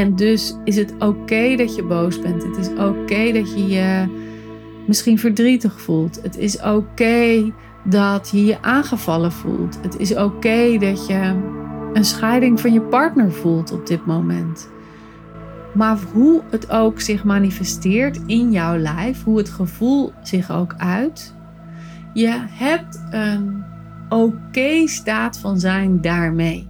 En dus is het oké dat je boos bent. Het is oké dat je je misschien verdrietig voelt. Het is oké dat je je aangevallen voelt. Het is oké dat je een scheiding van je partner voelt op dit moment. Maar hoe het ook zich manifesteert in jouw lijf, hoe het gevoel zich ook uit, je hebt een oké staat van zijn daarmee.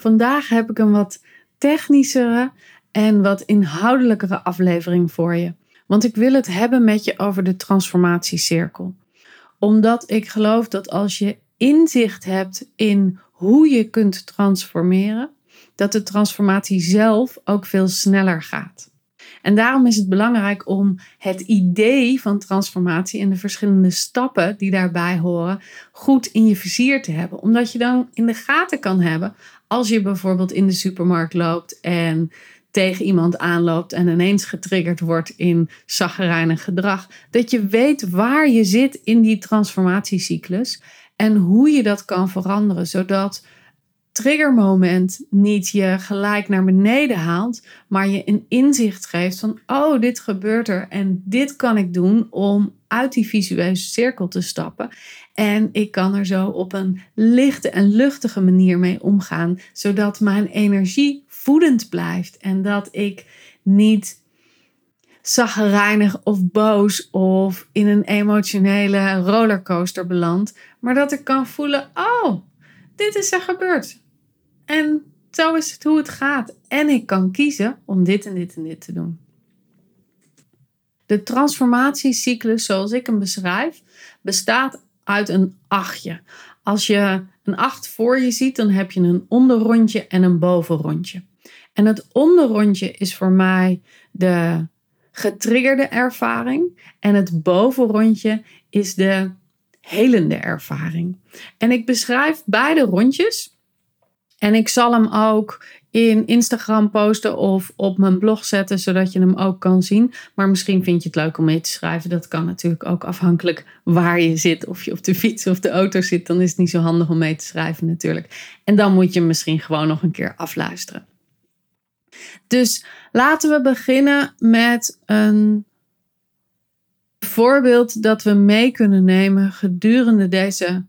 Vandaag heb ik een wat technischere en wat inhoudelijkere aflevering voor je. Want ik wil het hebben met je over de transformatiecirkel. Omdat ik geloof dat als je inzicht hebt in hoe je kunt transformeren, dat de transformatie zelf ook veel sneller gaat. En daarom is het belangrijk om het idee van transformatie en de verschillende stappen die daarbij horen goed in je vizier te hebben. Omdat je dan in de gaten kan hebben als je bijvoorbeeld in de supermarkt loopt en tegen iemand aanloopt en ineens getriggerd wordt in zaggerijnig gedrag, dat je weet waar je zit in die transformatiecyclus en hoe je dat kan veranderen, zodat triggermoment niet je gelijk naar beneden haalt, maar je een inzicht geeft van, oh, dit gebeurt er en dit kan ik doen om uit die visuele cirkel te stappen. En ik kan er zo op een lichte en luchtige manier mee omgaan, zodat mijn energie voedend blijft en dat ik niet zaggerijnig of boos of in een emotionele rollercoaster beland, maar dat ik kan voelen: oh, dit is er gebeurd. En zo is het hoe het gaat. En ik kan kiezen om dit en dit en dit te doen. De transformatiecyclus, zoals ik hem beschrijf, bestaat uit een achtje. Als je een acht voor je ziet, dan heb je een onderrondje en een bovenrondje. En het onderrondje is voor mij de getriggerde ervaring. En het bovenrondje is de helende ervaring. En ik beschrijf beide rondjes en ik zal hem ook in Instagram posten of op mijn blog zetten, zodat je hem ook kan zien. Maar misschien vind je het leuk om mee te schrijven. Dat kan natuurlijk ook afhankelijk waar je zit. Of je op de fiets of de auto zit, dan is het niet zo handig om mee te schrijven natuurlijk. En dan moet je misschien gewoon nog een keer afluisteren. Dus laten we beginnen met een voorbeeld dat we mee kunnen nemen gedurende deze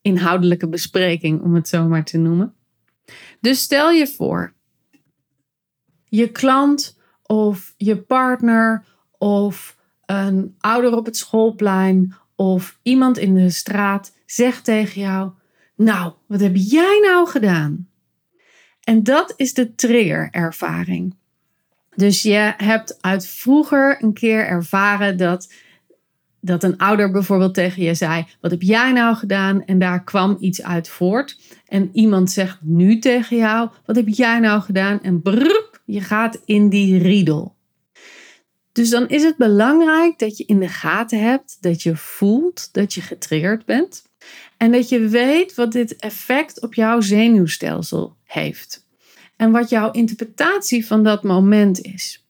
inhoudelijke bespreking, om het zo maar te noemen. Dus stel je voor, je klant of je partner of een ouder op het schoolplein of iemand in de straat zegt tegen jou: Nou, wat heb jij nou gedaan? En dat is de triggerervaring. Dus je hebt uit vroeger een keer ervaren dat dat een ouder bijvoorbeeld tegen je zei: Wat heb jij nou gedaan? En daar kwam iets uit voort. En iemand zegt nu tegen jou: Wat heb jij nou gedaan? En brrr, je gaat in die riedel. Dus dan is het belangrijk dat je in de gaten hebt, dat je voelt dat je getriggerd bent. En dat je weet wat dit effect op jouw zenuwstelsel heeft. En wat jouw interpretatie van dat moment is.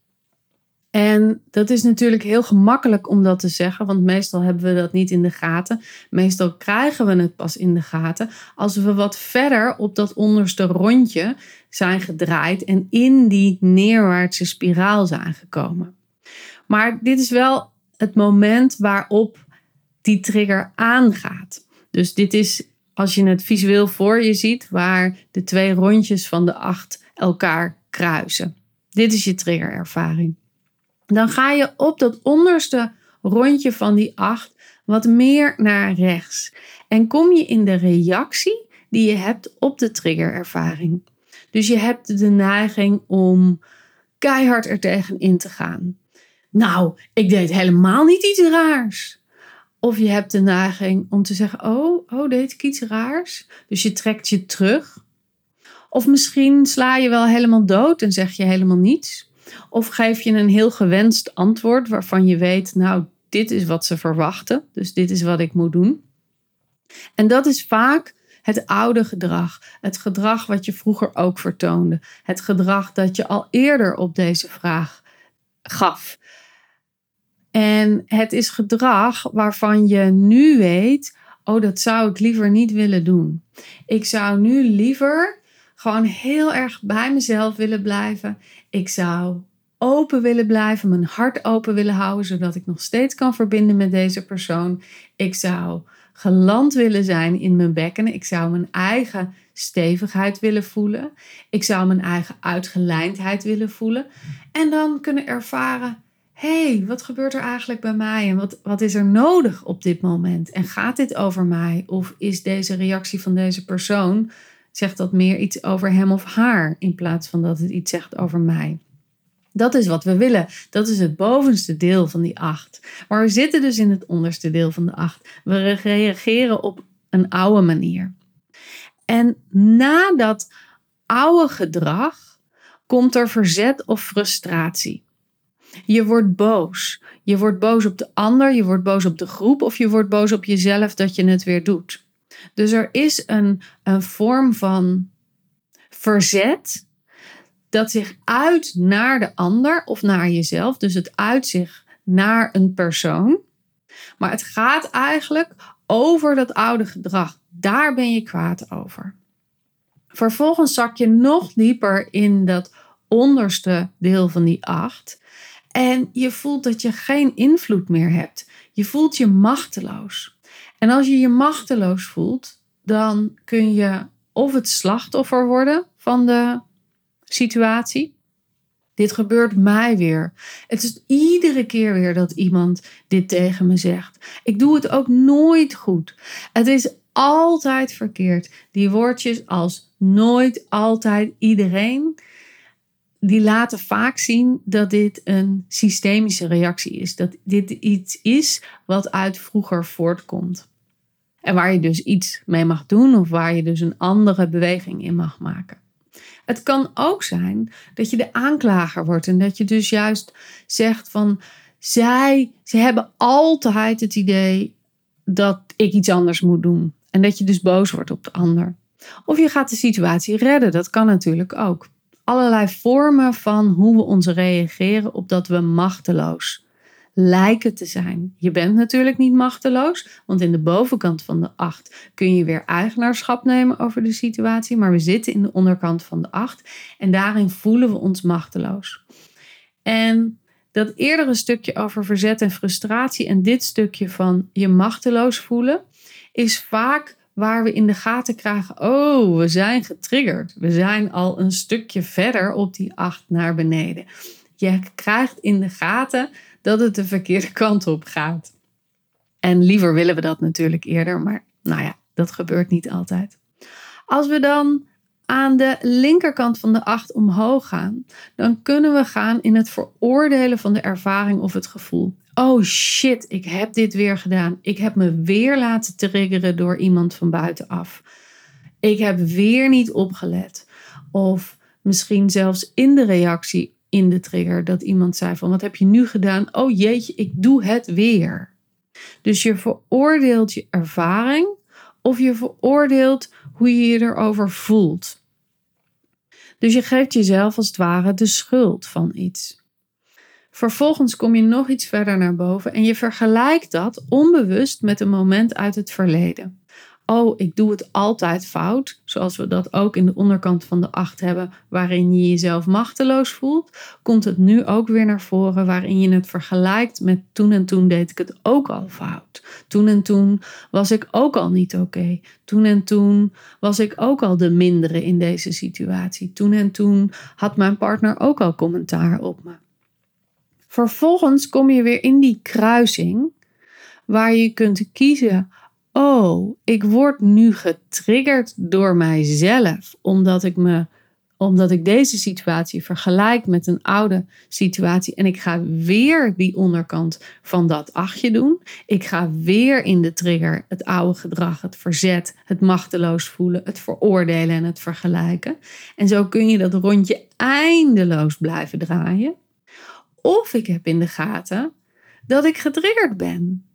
En dat is natuurlijk heel gemakkelijk om dat te zeggen, want meestal hebben we dat niet in de gaten. Meestal krijgen we het pas in de gaten als we wat verder op dat onderste rondje zijn gedraaid en in die neerwaartse spiraal zijn gekomen. Maar dit is wel het moment waarop die trigger aangaat. Dus dit is als je het visueel voor je ziet, waar de twee rondjes van de acht elkaar kruisen. Dit is je triggerervaring dan ga je op dat onderste rondje van die acht wat meer naar rechts. En kom je in de reactie die je hebt op de triggerervaring. Dus je hebt de neiging om keihard er tegen in te gaan. Nou, ik deed helemaal niet iets raars. Of je hebt de neiging om te zeggen: Oh, oh, deed ik iets raars? Dus je trekt je terug. Of misschien sla je wel helemaal dood en zeg je helemaal niets. Of geef je een heel gewenst antwoord waarvan je weet, nou, dit is wat ze verwachten, dus dit is wat ik moet doen. En dat is vaak het oude gedrag. Het gedrag wat je vroeger ook vertoonde. Het gedrag dat je al eerder op deze vraag gaf. En het is gedrag waarvan je nu weet: oh, dat zou ik liever niet willen doen. Ik zou nu liever gewoon heel erg bij mezelf willen blijven. Ik zou open willen blijven, mijn hart open willen houden, zodat ik nog steeds kan verbinden met deze persoon. Ik zou geland willen zijn in mijn bekken. Ik zou mijn eigen stevigheid willen voelen. Ik zou mijn eigen uitgelijndheid willen voelen. En dan kunnen ervaren: hey, wat gebeurt er eigenlijk bij mij? En wat, wat is er nodig op dit moment? En gaat dit over mij? Of is deze reactie van deze persoon, zegt dat meer iets over hem of haar, in plaats van dat het iets zegt over mij? Dat is wat we willen. Dat is het bovenste deel van die acht. Maar we zitten dus in het onderste deel van de acht. We reageren op een oude manier. En na dat oude gedrag komt er verzet of frustratie. Je wordt boos. Je wordt boos op de ander, je wordt boos op de groep of je wordt boos op jezelf dat je het weer doet. Dus er is een, een vorm van verzet dat zich uit naar de ander of naar jezelf. Dus het uit zich naar een persoon. Maar het gaat eigenlijk over dat oude gedrag. Daar ben je kwaad over. Vervolgens zak je nog dieper in dat onderste deel van die acht. En je voelt dat je geen invloed meer hebt. Je voelt je machteloos. En als je je machteloos voelt, dan kun je of het slachtoffer worden van de situatie. Dit gebeurt mij weer. Het is iedere keer weer dat iemand dit tegen me zegt. Ik doe het ook nooit goed. Het is altijd verkeerd. Die woordjes als nooit, altijd, iedereen, die laten vaak zien dat dit een systemische reactie is. Dat dit iets is wat uit vroeger voortkomt. En waar je dus iets mee mag doen of waar je dus een andere beweging in mag maken. Het kan ook zijn dat je de aanklager wordt en dat je dus juist zegt van zij, ze hebben altijd het idee dat ik iets anders moet doen. En dat je dus boos wordt op de ander. Of je gaat de situatie redden, dat kan natuurlijk ook. Allerlei vormen van hoe we ons reageren op dat we machteloos lijken te zijn. Je bent natuurlijk niet machteloos, want in de bovenkant van de 8 kun je weer eigenaarschap nemen over de situatie, maar we zitten in de onderkant van de 8 en daarin voelen we ons machteloos. En dat eerdere stukje over verzet en frustratie en dit stukje van je machteloos voelen, is vaak waar we in de gaten krijgen: oh, we zijn getriggerd. We zijn al een stukje verder op die 8 naar beneden. Je krijgt in de gaten dat het de verkeerde kant op gaat. En liever willen we dat natuurlijk eerder, maar nou ja, dat gebeurt niet altijd. Als we dan aan de linkerkant van de acht omhoog gaan, dan kunnen we gaan in het veroordelen van de ervaring of het gevoel. Oh shit, ik heb dit weer gedaan. Ik heb me weer laten triggeren door iemand van buitenaf. Ik heb weer niet opgelet. Of misschien zelfs in de reactie in de trigger dat iemand zei van wat heb je nu gedaan? Oh jeetje, ik doe het weer. Dus je veroordeelt je ervaring of je veroordeelt hoe je je erover voelt. Dus je geeft jezelf als het ware de schuld van iets. Vervolgens kom je nog iets verder naar boven en je vergelijkt dat onbewust met een moment uit het verleden oh, ik doe het altijd fout, zoals we dat ook in de onderkant van de acht hebben, waarin je jezelf machteloos voelt, komt het nu ook weer naar voren, waarin je het vergelijkt met toen en toen deed ik het ook al fout. Toen en toen was ik ook al niet oké. Toen en toen was ik ook al de mindere in deze situatie. Toen en toen had mijn partner ook al commentaar op me. Vervolgens kom je weer in die kruising waar je kunt kiezen oh, ik word nu getriggerd door mijzelf, omdat ik me omdat ik deze situatie vergelijk met een oude situatie en ik ga weer die onderkant van dat achtje doen. Ik ga weer in de trigger het oude gedrag, het verzet, het machteloos voelen, het veroordelen en het vergelijken. En zo kun je dat rondje eindeloos blijven draaien. Of ik heb in de gaten dat ik getriggerd ben.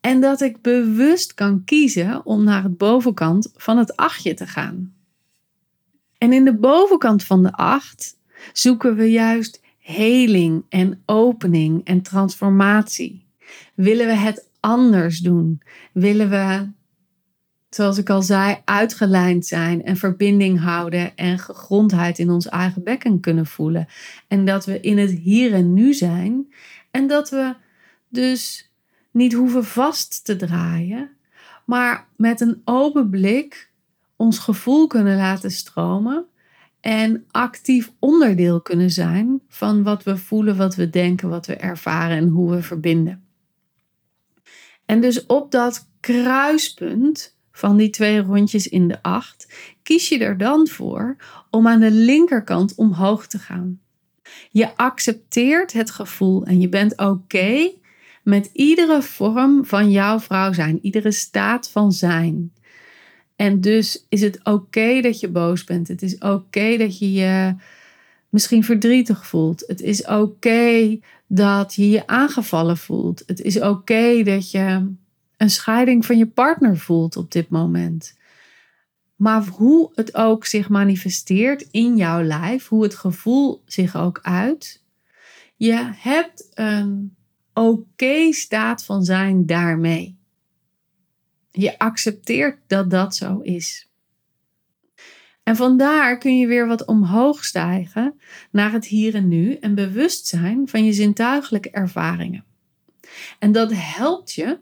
En dat ik bewust kan kiezen om naar het bovenkant van het achtje te gaan. En in de bovenkant van de acht zoeken we juist heling en opening en transformatie. Willen we het anders doen? Willen we, zoals ik al zei, uitgelijnd zijn en verbinding houden en gegrondheid in ons eigen bekken kunnen voelen? En dat we in het hier en nu zijn en dat we dus niet hoeven vast te draaien, maar met een open blik ons gevoel kunnen laten stromen en actief onderdeel kunnen zijn van wat we voelen, wat we denken, wat we ervaren en hoe we verbinden. En dus op dat kruispunt van die twee rondjes in de acht, kies je er dan voor om aan de linkerkant omhoog te gaan. Je accepteert het gevoel en je bent oké met iedere vorm van jouw vrouw zijn, iedere staat van zijn. En dus is het oké dat je boos bent. Het is oké dat je je misschien verdrietig voelt. Het is oké dat je je aangevallen voelt. Het is oké dat je een scheiding van je partner voelt op dit moment. Maar hoe het ook zich manifesteert in jouw lijf, hoe het gevoel zich ook uit, je hebt een oké staat van zijn daarmee. Je accepteert dat dat zo is. En vandaar kun je weer wat omhoog stijgen naar het hier en nu en bewust zijn van je zintuigelijke ervaringen. En dat helpt je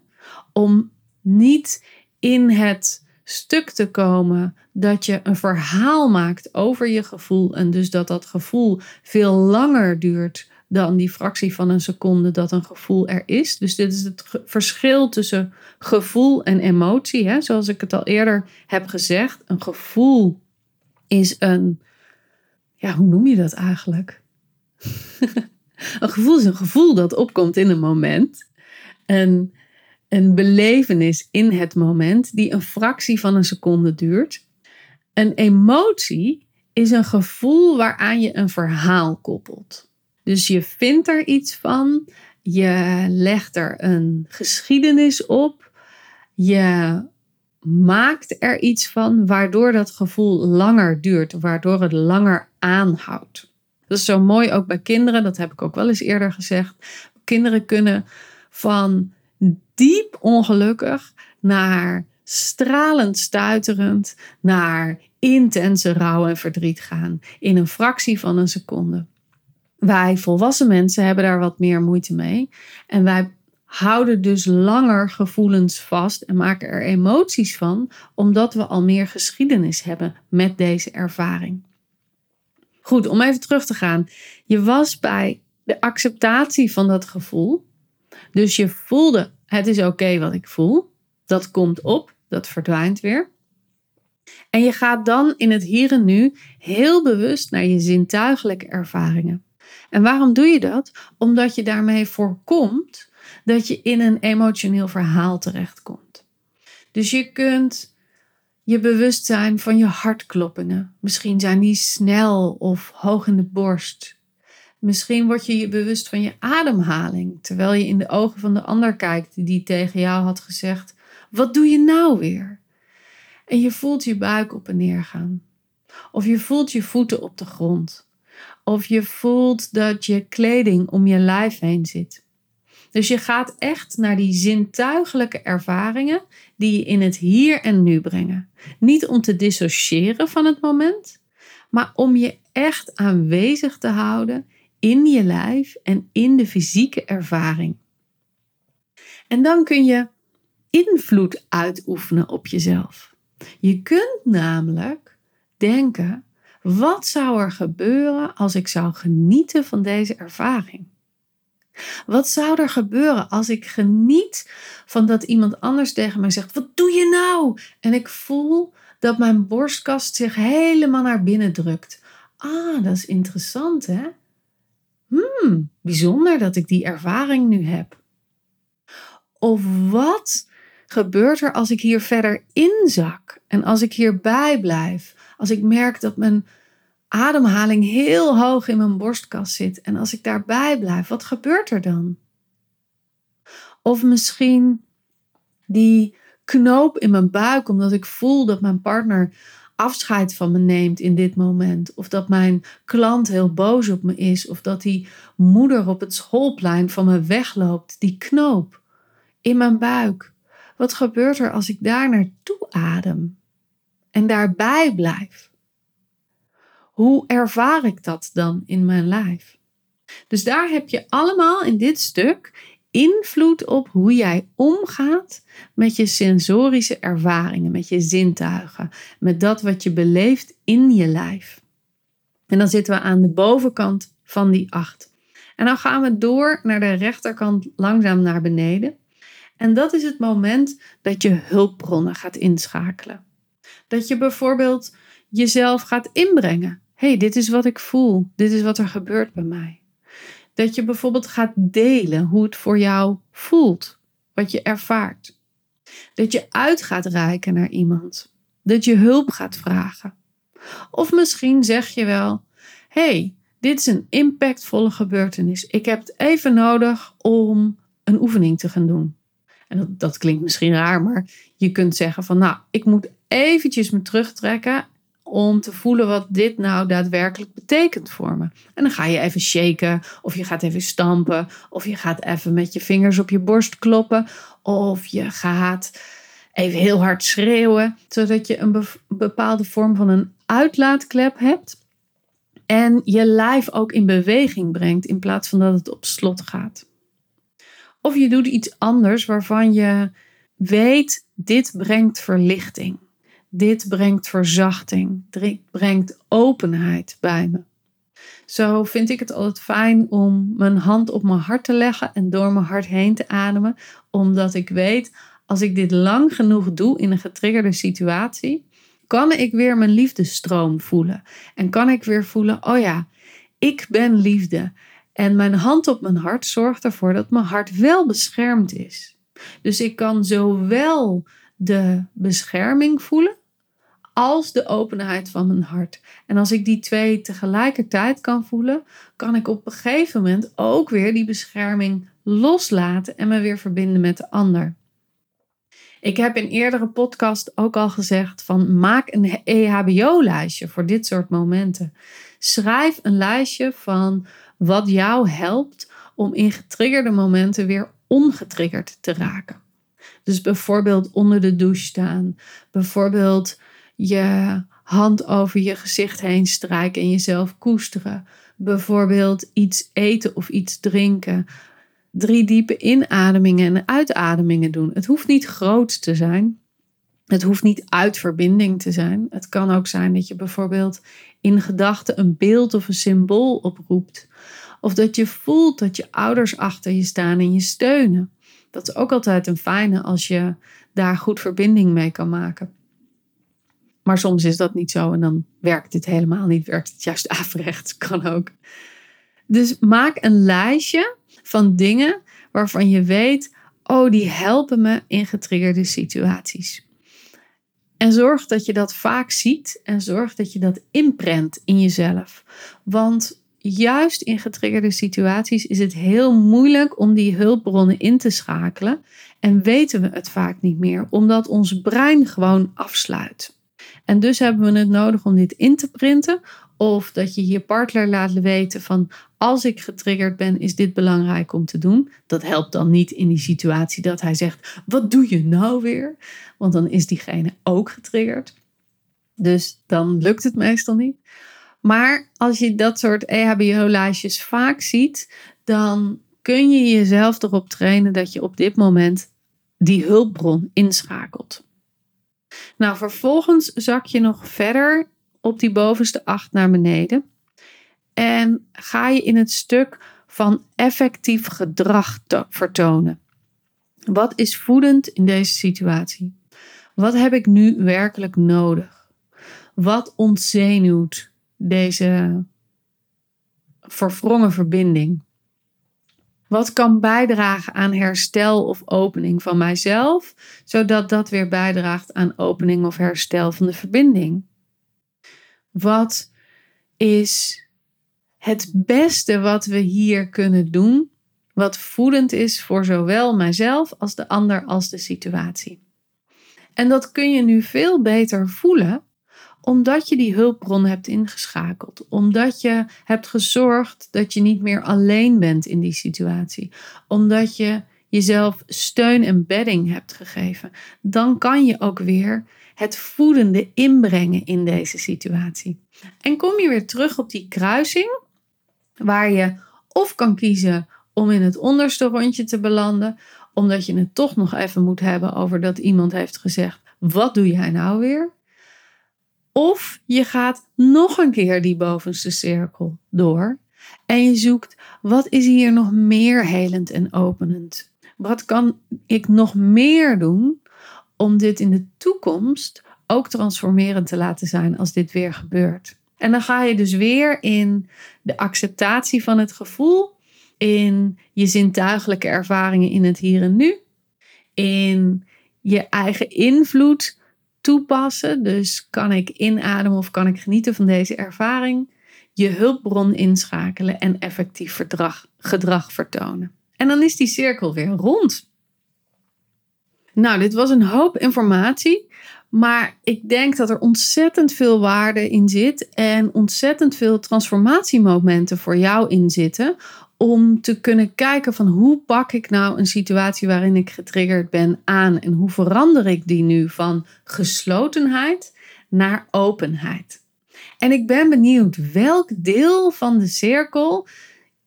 om niet in het stuk te komen dat je een verhaal maakt over je gevoel en dus dat dat gevoel veel langer duurt dan die fractie van een seconde dat een gevoel er is. Dus dit is het verschil tussen gevoel en emotie. Hè? Zoals ik het al eerder heb gezegd, een gevoel is een. Ja, hoe noem je dat eigenlijk? een gevoel is een gevoel dat opkomt in een moment. Een, een belevenis in het moment die een fractie van een seconde duurt. Een emotie is een gevoel waaraan je een verhaal koppelt. Dus je vindt er iets van, je legt er een geschiedenis op, je maakt er iets van waardoor dat gevoel langer duurt, waardoor het langer aanhoudt. Dat is zo mooi ook bij kinderen, dat heb ik ook wel eens eerder gezegd. Kinderen kunnen van diep ongelukkig naar stralend stuiterend naar intense rouw en verdriet gaan in een fractie van een seconde. Wij volwassen mensen hebben daar wat meer moeite mee. En wij houden dus langer gevoelens vast en maken er emoties van, omdat we al meer geschiedenis hebben met deze ervaring. Goed, om even terug te gaan. Je was bij de acceptatie van dat gevoel. Dus je voelde, het is oké wat ik voel. Dat komt op, dat verdwijnt weer. En je gaat dan in het hier en nu heel bewust naar je zintuigelijke ervaringen. En waarom doe je dat? Omdat je daarmee voorkomt dat je in een emotioneel verhaal terechtkomt. Dus je kunt je bewust zijn van je hartkloppingen. Misschien zijn die snel of hoog in de borst. Misschien word je je bewust van je ademhaling, terwijl je in de ogen van de ander kijkt die tegen jou had gezegd: Wat doe je nou weer? En je voelt je buik op en neer gaan. Of je voelt je voeten op de grond. Of je voelt dat je kleding om je lijf heen zit. Dus je gaat echt naar die zintuigelijke ervaringen die je in het hier en nu brengen. Niet om te dissociëren van het moment, maar om je echt aanwezig te houden in je lijf en in de fysieke ervaring. En dan kun je invloed uitoefenen op jezelf. Je kunt namelijk denken: wat zou er gebeuren als ik zou genieten van deze ervaring? Wat zou er gebeuren als ik geniet van dat iemand anders tegen mij zegt: Wat doe je nou? En ik voel dat mijn borstkast zich helemaal naar binnen drukt. ah, dat is interessant hè. Hmm, bijzonder dat ik die ervaring nu heb. Of wat gebeurt er als ik hier verder inzak en als ik hierbij blijf? Als ik merk dat mijn ademhaling heel hoog in mijn borstkas zit en als ik daarbij blijf, wat gebeurt er dan? Of misschien die knoop in mijn buik omdat ik voel dat mijn partner afscheid van me neemt in dit moment. Of dat mijn klant heel boos op me is. Of dat die moeder op het schoolplein van me wegloopt. Die knoop in mijn buik. Wat gebeurt er als ik daar naartoe adem en daarbij blijf? Hoe ervaar ik dat dan in mijn lijf? Dus daar heb je allemaal in dit stuk invloed op hoe jij omgaat met je sensorische ervaringen, met je zintuigen, met dat wat je beleeft in je lijf. En dan zitten we aan de bovenkant van die acht. En dan gaan we door naar de rechterkant langzaam naar beneden. En dat is het moment dat je hulpbronnen gaat inschakelen. Dat je bijvoorbeeld jezelf gaat inbrengen. hey, dit is wat ik voel. Dit is wat er gebeurt bij mij. Dat je bijvoorbeeld gaat delen hoe het voor jou voelt, wat je ervaart. Dat je uit gaat reiken naar iemand. Dat je hulp gaat vragen. Of misschien zeg je wel: hey, dit is een impactvolle gebeurtenis. Ik heb het even nodig om een oefening te gaan doen. En dat, dat klinkt misschien raar, maar je kunt zeggen van nou, ik moet eventjes me terugtrekken om te voelen wat dit nou daadwerkelijk betekent voor me. En dan ga je even shaken, of je gaat even stampen, of je gaat even met je vingers op je borst kloppen, of je gaat even heel hard schreeuwen, zodat je een bepaalde vorm van een uitlaatklep hebt. En je lijf ook in beweging brengt in plaats van dat het op slot gaat. Of je doet iets anders waarvan je weet, dit brengt verlichting. Dit brengt verzachting. Dit brengt openheid bij me. Zo vind ik het altijd fijn om mijn hand op mijn hart te leggen en door mijn hart heen te ademen, omdat ik weet, als ik dit lang genoeg doe in een getriggerde situatie, kan ik weer mijn liefdestroom voelen. En kan ik weer voelen, oh ja, ik ben liefde. En mijn hand op mijn hart zorgt ervoor dat mijn hart wel beschermd is. Dus ik kan zowel de bescherming voelen als de openheid van mijn hart. En als ik die twee tegelijkertijd kan voelen, kan ik op een gegeven moment ook weer die bescherming loslaten en me weer verbinden met de ander. Ik heb in eerdere podcast ook al gezegd van maak een EHBO-lijstje voor dit soort momenten. Schrijf een lijstje van wat jou helpt om in getriggerde momenten weer ongetriggerd te raken. Dus bijvoorbeeld onder de douche staan, bijvoorbeeld je hand over je gezicht heen strijken en jezelf koesteren, bijvoorbeeld iets eten of iets drinken, drie diepe inademingen en uitademingen doen. Het hoeft niet groot te zijn. Het hoeft niet uit verbinding te zijn. Het kan ook zijn dat je bijvoorbeeld in gedachten een beeld of een symbool oproept. Of dat je voelt dat je ouders achter je staan en je steunen. Dat is ook altijd een fijne als je daar goed verbinding mee kan maken. Maar soms is dat niet zo en dan werkt het helemaal niet. Werkt het juist averechts, kan ook. Dus maak een lijstje van dingen waarvan je weet, oh, die helpen me in getriggerde situaties. En zorg dat je dat vaak ziet en zorg dat je dat inprent in jezelf. Want juist in getriggerde situaties is het heel moeilijk om die hulpbronnen in te schakelen. En weten we het vaak niet meer, omdat ons brein gewoon afsluit. En dus hebben we het nodig om dit in te printen. Of dat je je partner laat weten van als ik getriggerd ben, is dit belangrijk om te doen. Dat helpt dan niet in die situatie dat hij zegt, wat doe je nou weer? Want dan is diegene ook getriggerd. Dus dan lukt het meestal niet. Maar als je dat soort EHBO-lijstjes vaak ziet, dan kun je jezelf erop trainen dat je op dit moment die hulpbron inschakelt. Nou, vervolgens zak je nog verder op die bovenste acht naar beneden. En ga je in het stuk van effectief gedrag vertonen. Wat is voedend in deze situatie? Wat heb ik nu werkelijk nodig? Wat ontzenuwt deze verwrongen verbinding? Wat kan bijdragen aan herstel of opening van mijzelf, zodat dat weer bijdraagt aan opening of herstel van de verbinding? Wat is het beste wat we hier kunnen doen, wat voedend is voor zowel mijzelf als de ander als de situatie? En dat kun je nu veel beter voelen omdat je die hulpbron hebt ingeschakeld. Omdat je hebt gezorgd dat je niet meer alleen bent in die situatie. Omdat je jezelf steun en bedding hebt gegeven. Dan kan je ook weer het voedende inbrengen in deze situatie. En kom je weer terug op die kruising, waar je of kan kiezen om in het onderste rondje te belanden, omdat je het toch nog even moet hebben over dat iemand heeft gezegd: Wat doe jij nou weer? Of je gaat nog een keer die bovenste cirkel door en je zoekt wat is hier nog meer helend en openend? Wat kan ik nog meer doen om dit in de toekomst ook transformerend te laten zijn als dit weer gebeurt? En dan ga je dus weer in de acceptatie van het gevoel, in je zintuigelijke ervaringen in het hier en nu, in je eigen invloed toepassen. Dus kan ik inademen of kan ik genieten van deze ervaring? Je hulpbron inschakelen en effectief verdrag, gedrag vertonen. En dan is die cirkel weer rond. Nou, dit was een hoop informatie. Maar ik denk dat er ontzettend veel waarde in zit en ontzettend veel transformatiemomenten voor jou in zitten om te kunnen kijken van hoe pak ik nou een situatie waarin ik getriggerd ben aan en hoe verander ik die nu van geslotenheid naar openheid. En ik ben benieuwd welk deel van de cirkel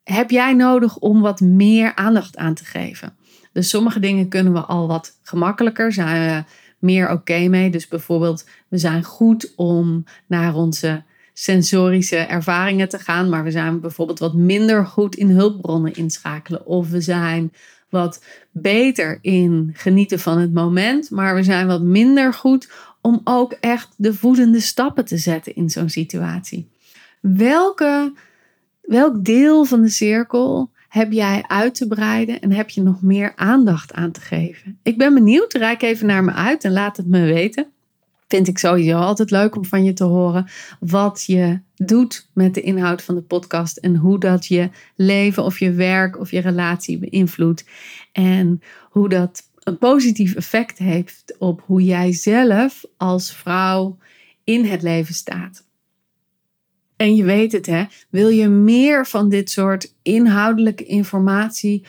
heb jij nodig om wat meer aandacht aan te geven. Dus sommige dingen kunnen we al wat gemakkelijker, zijn we meer oké mee. Dus bijvoorbeeld, we zijn goed om naar onze sensorische ervaringen te gaan, maar we zijn bijvoorbeeld wat minder goed in hulpbronnen inschakelen. Of we zijn wat beter in genieten van het moment, maar we zijn wat minder goed om ook echt de voedende stappen te zetten in zo'n situatie. Welke, welk deel van de cirkel heb jij uit te breiden en heb je nog meer aandacht aan te geven? Ik ben benieuwd, rijk even naar me uit en laat het me weten vind ik sowieso altijd leuk om van je te horen wat je doet met de inhoud van de podcast en hoe dat je leven of je werk of je relatie beïnvloedt en hoe dat een positief effect heeft op hoe jij zelf als vrouw in het leven staat. En je weet het, hè? Wil je meer van dit soort inhoudelijke informatie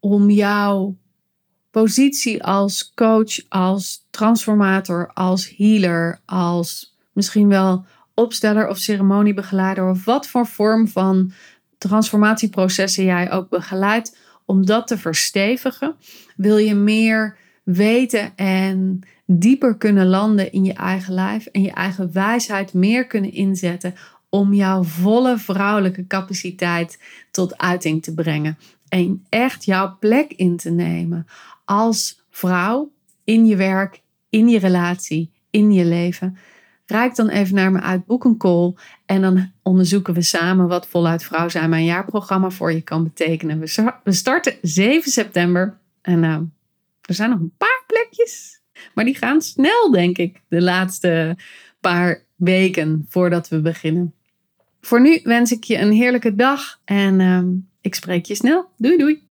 om jou positie als coach, als transformator, als healer, als misschien wel opsteller of ceremoniebegeleider of wat voor vorm van transformatieprocessen jij ook begeleidt, om dat te verstevigen, wil je meer weten en dieper kunnen landen in je eigen lijf en je eigen wijsheid meer kunnen inzetten om jouw volle vrouwelijke capaciteit tot uiting te brengen en echt jouw plek in te nemen als vrouw in je werk, in je relatie, in je leven. Rijk dan even naar me uit, boek een call en dan onderzoeken we samen wat voluit vrouw zijn mijn jaarprogramma voor je kan betekenen. We starten 7 september en uh, er zijn nog een paar plekjes, maar die gaan snel denk ik de laatste paar weken voordat we beginnen. Voor nu wens ik je een heerlijke dag en uh, ik spreek je snel. Doei doei!